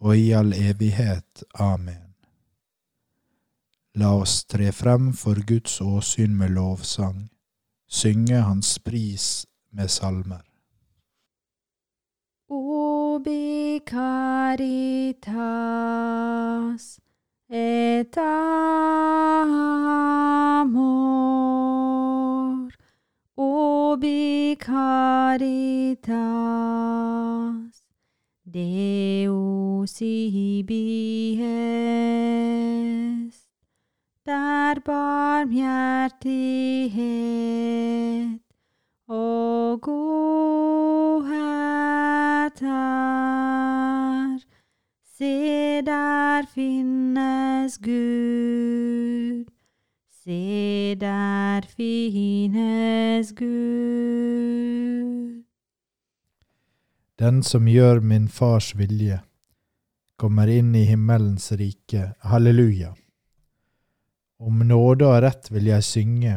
og i all evighet. Amen. La oss tre frem for Guds åsyn med lovsang, synge Hans pris med salmer. Obi caritas et amor, obi caritas Deus ibi der barmhjertighet og godhet er. Se, der finnes Gud. Se, der finnes Gud. Den som gjør min fars vilje, kommer inn i himmelens rike. Halleluja. Om nåde og rett vil jeg synge,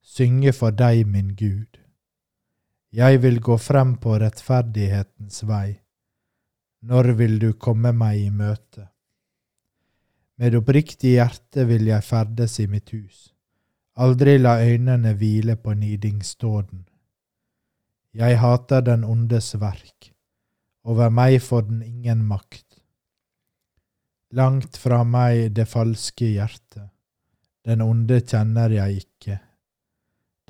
synge for deg, min Gud. Jeg vil gå frem på rettferdighetens vei. Når vil du komme meg i møte? Med oppriktig hjerte vil jeg ferdes i mitt hus, aldri la øynene hvile på nidingsdåden. Jeg hater den ondes verk, over meg får den ingen makt. Langt fra meg det falske hjertet, den onde kjenner jeg ikke.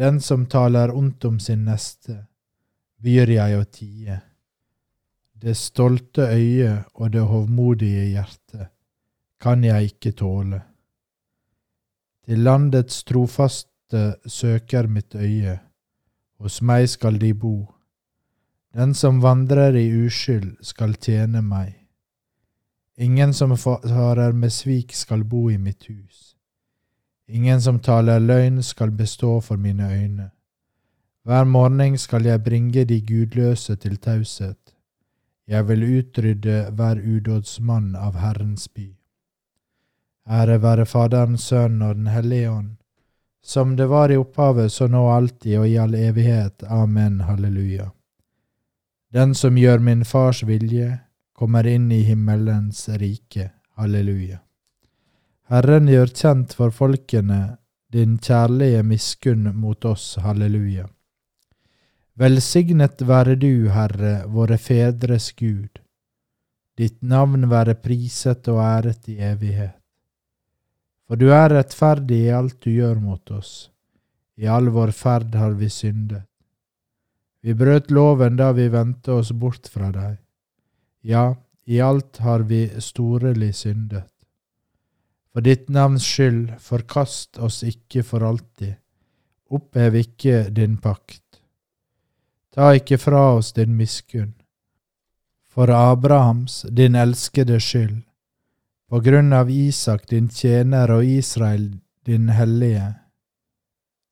Den som taler ondt om sin neste, byr jeg å tie. Det stolte øyet og det hovmodige hjertet kan jeg ikke tåle. Til landets trofaste søker mitt øye, hos meg skal de bo. Den som vandrer i uskyld skal tjene meg. Ingen som farer med svik skal bo i mitt hus. Ingen som taler løgn skal bestå for mine øyne. Hver morgen skal jeg bringe de gudløse til taushet. Jeg vil utrydde hver udådsmann av Herrens by. Ære være Faderen, Sønnen og Den hellige ånd, som det var i opphavet, så nå alltid og i all evighet. Amen. Halleluja. Den som gjør min fars vilje, kommer inn i himmelens rike. Halleluja. Herren gjør kjent for folkene din kjærlige miskunn mot oss. Halleluja. Velsignet være du, Herre, våre fedres Gud. Ditt navn være priset og æret i evighet. For du er rettferdig i alt du gjør mot oss. I all vår ferd har vi syndet. Vi brøt loven da vi vendte oss bort fra deg. Ja, i alt har vi storelig syndet. For ditt navns skyld, forkast oss ikke for alltid. Opphev ikke din pakt. Ta ikke fra oss din miskunn. For Abrahams, din elskede skyld, på grunn av Isak, din tjener, og Israel, din hellige,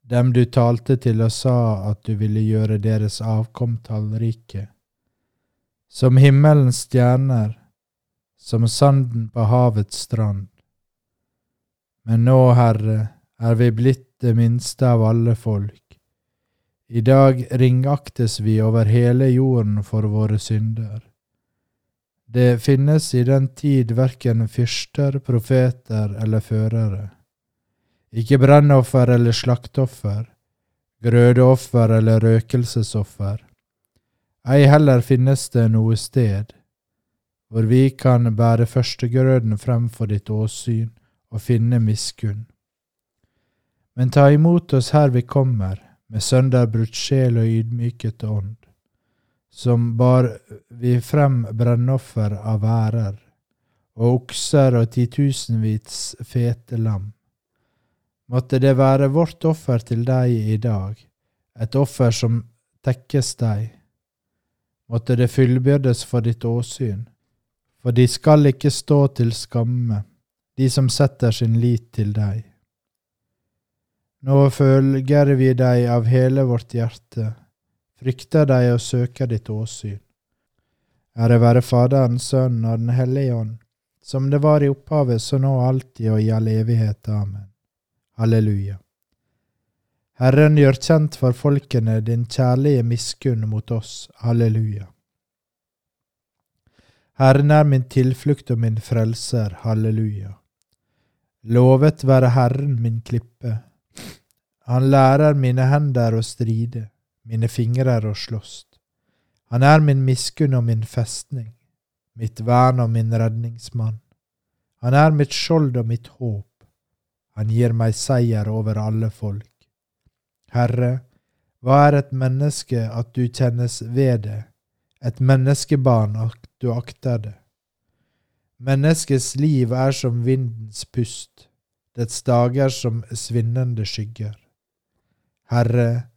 dem du talte til og sa at du ville gjøre deres avkom tallrike. Som himmelens stjerner, som sanden på havets strand. Men nå, Herre, er vi blitt det minste av alle folk. I dag ringaktes vi over hele jorden for våre synder. Det finnes i den tid verken fyrster, profeter eller førere. Ikke brennoffer eller slakteoffer, grødeoffer eller røkelsesoffer. Ei heller finnes det noe sted hvor vi kan bære førstegrøden frem for ditt åsyn og finne miskunn. Men ta imot oss her vi kommer, med sønderbrutt sjel og ydmyket ånd, som bar vi frem brennoffer av værer, og okser og titusenvis fete lam. Måtte det være vårt offer til deg i dag, et offer som tekkes deg. Måtte det fullbyrdes for ditt åsyn, for de skal ikke stå til skamme, de som setter sin lit til deg. Nå følger vi deg av hele vårt hjerte, frykter deg og søker ditt åsyn. Ære være Faderen, Sønnen og Den hellige ånd, som det var i opphavet, så nå alltid og i all evighet. Amen. Halleluja. Herren gjør kjent for folkene din kjærlige miskunn mot oss. Halleluja. Herren er min tilflukt og min frelser. Halleluja. Lovet være Herren min klippe. Han lærer mine hender å stride, mine fingrer å slåss. Han er min miskunn og min festning, mitt vern og min redningsmann. Han er mitt skjold og mitt håp. Han gir meg seier over alle folk. Herre, hva er et menneske at du kjennes ved det, et menneskebarn at du akter det? Menneskets liv er som vindens pust, dets dager som svinnende skygger. Herre,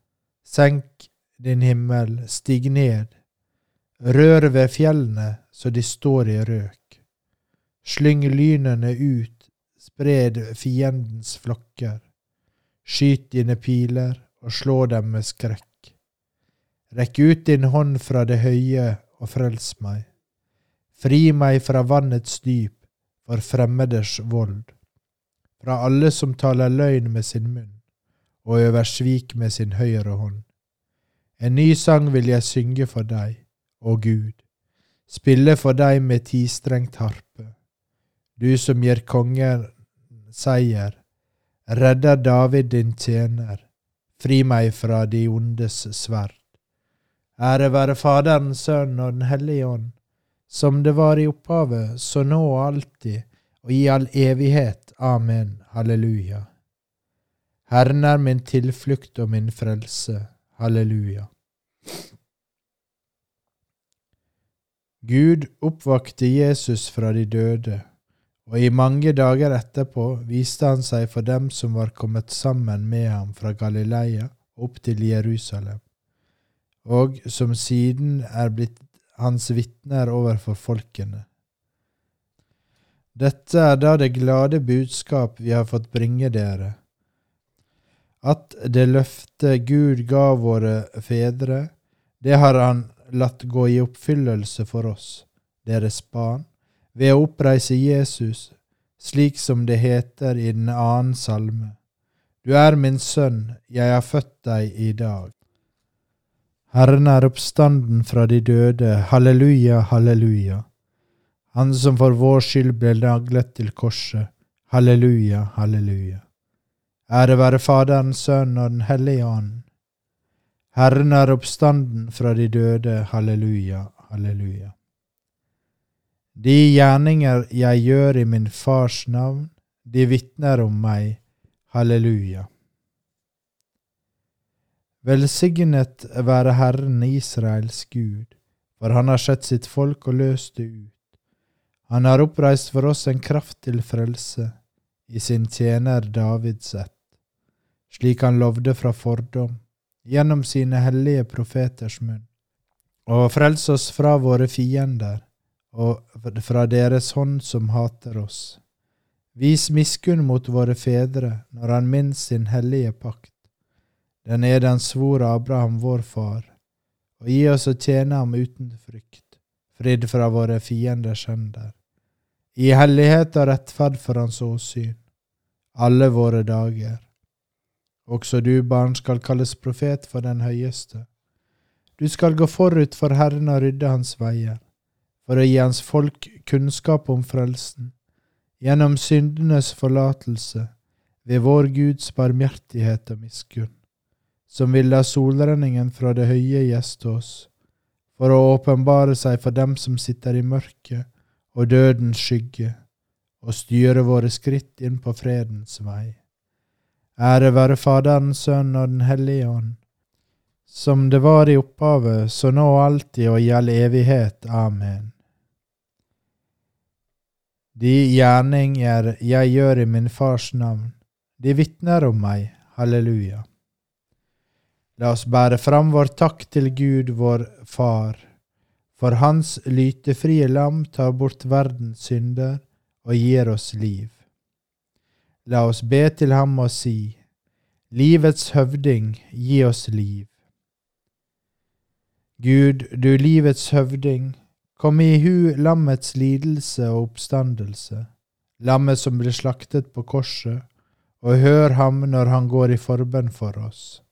senk din himmel, stig ned, rør ved fjellene så de står i røk. Slyng lynene ut, spred fiendens flokker. Skyt dine piler og slå dem med skrekk. Rekk ut din hånd fra det høye og frels meg. Fri meg fra vannets dyp, for fremmeders vold. Fra alle som taler løgn med sin munn, og øver svik med sin høyre hånd. En ny sang vil jeg synge for deg, å Gud, spille for deg med tistrengt harpe. Du som gir kongen seier, redder David din tjener, fri meg fra de ondes sverd. Ære være Faderen, Sønnen og Den hellige ånd, som det var i opphavet, så nå og alltid, og i all evighet. Amen. Halleluja. Herren er min tilflukt og min frelse. Halleluja. Gud oppvakte Jesus fra de døde og i mange dager etterpå viste han seg for dem som var kommet sammen med ham fra Galileia opp til Jerusalem, og som siden er blitt hans vitner overfor folkene. Dette er da det glade budskap vi har fått bringe dere, at det løftet Gud ga våre fedre, det har han latt gå i oppfyllelse for oss, deres barn, ved å oppreise Jesus, slik som det heter i den annen salme. Du er min sønn, jeg har født deg i dag. Herren er oppstanden fra de døde, halleluja, halleluja. Han som for vår skyld ble naglet til korset, halleluja, halleluja. Ære være Faderen, Sønnen og Den hellige ånd. Herren er oppstanden fra de døde, halleluja, halleluja. De gjerninger jeg gjør i min fars navn, de vitner om meg. Halleluja. Velsignet være Herren Israels Gud, for han har sett sitt folk og løst det ut. Han har oppreist for oss en kraft til frelse, i sin tjener Davids ett, slik han lovde fra fordom, gjennom sine hellige profeters munn, og frels oss fra våre fiender og fra deres hånd som hater oss. Vis miskunn mot våre fedre når han minnes sin hellige pakt, den er den svor Abraham vår far, og gi oss å tjene ham uten frykt, fridd fra våre fienders hender, i hellighet og rettferd for hans åsyn, alle våre dager. Også du, barn, skal kalles profet for den høyeste. Du skal gå forut for Herren og rydde hans veier, for å gi hans folk kunnskap om frelsen, gjennom syndenes forlatelse, ved vår Guds barmhjertighet og miskunn som vil la solrenningen fra det høye gjeste oss, for å åpenbare seg for dem som sitter i mørket og dødens skygge, og styre våre skritt inn på fredens vei. Ære være Faderen, Sønnen og Den hellige ånd, som det var i opphavet, så nå og alltid og i all evighet. Amen. De gjerninger jeg gjør i min Fars navn, de vitner om meg. Halleluja. La oss bære fram vår takk til Gud, vår Far, for Hans lytefrie lam tar bort verdens synder og gir oss liv. La oss be til ham og si, Livets høvding, gi oss liv. Gud, du livets høvding, kom i hu lammets lidelse og oppstandelse, lammet som ble slaktet på korset, og hør ham når han går i forbønn for oss.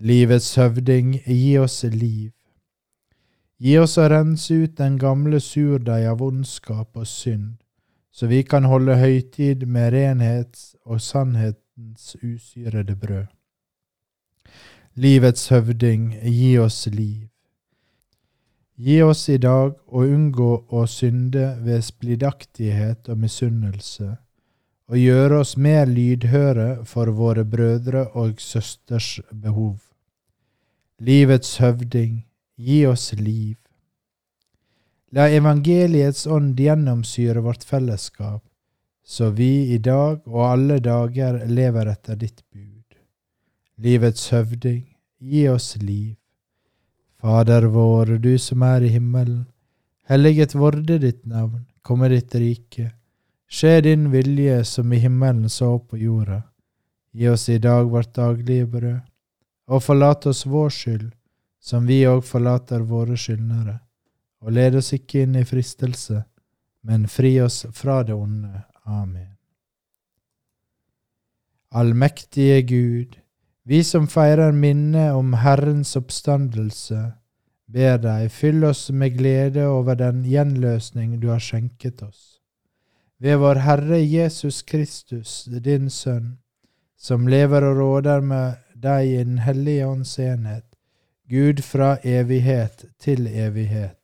Livets høvding, gi oss liv. Gi oss å rense ut den gamle surdeig av ondskap og synd, så vi kan holde høytid med renhets og sannhetens usyrede brød. Livets høvding, gi oss liv. Gi oss i dag å unngå å synde ved splidaktighet og misunnelse, og gjøre oss mer lydhøre for våre brødre og søsters behov. Livets høvding, gi oss liv. La evangeliets ånd gjennomsyre vårt fellesskap, så vi i dag og alle dager lever etter ditt bud. Livets høvding, gi oss liv. Fader vår, du som er i himmelen. Helliget vorde ditt navn, komme ditt rike. Skje din vilje som i himmelen så på jorda. Gi oss i dag vårt daglige brød og forlat oss vår skyld, som vi òg forlater våre skyldnere, og led oss ikke inn i fristelse, men fri oss fra det onde. Amen. Allmektige Gud, vi som feirer minnet om Herrens oppstandelse, ber deg, fyll oss med glede over den gjenløsning du har skjenket oss. Ved vår Herre Jesus Kristus, din Sønn, som lever og råder med deg i Den hellige ånds enhet, Gud fra evighet til evighet.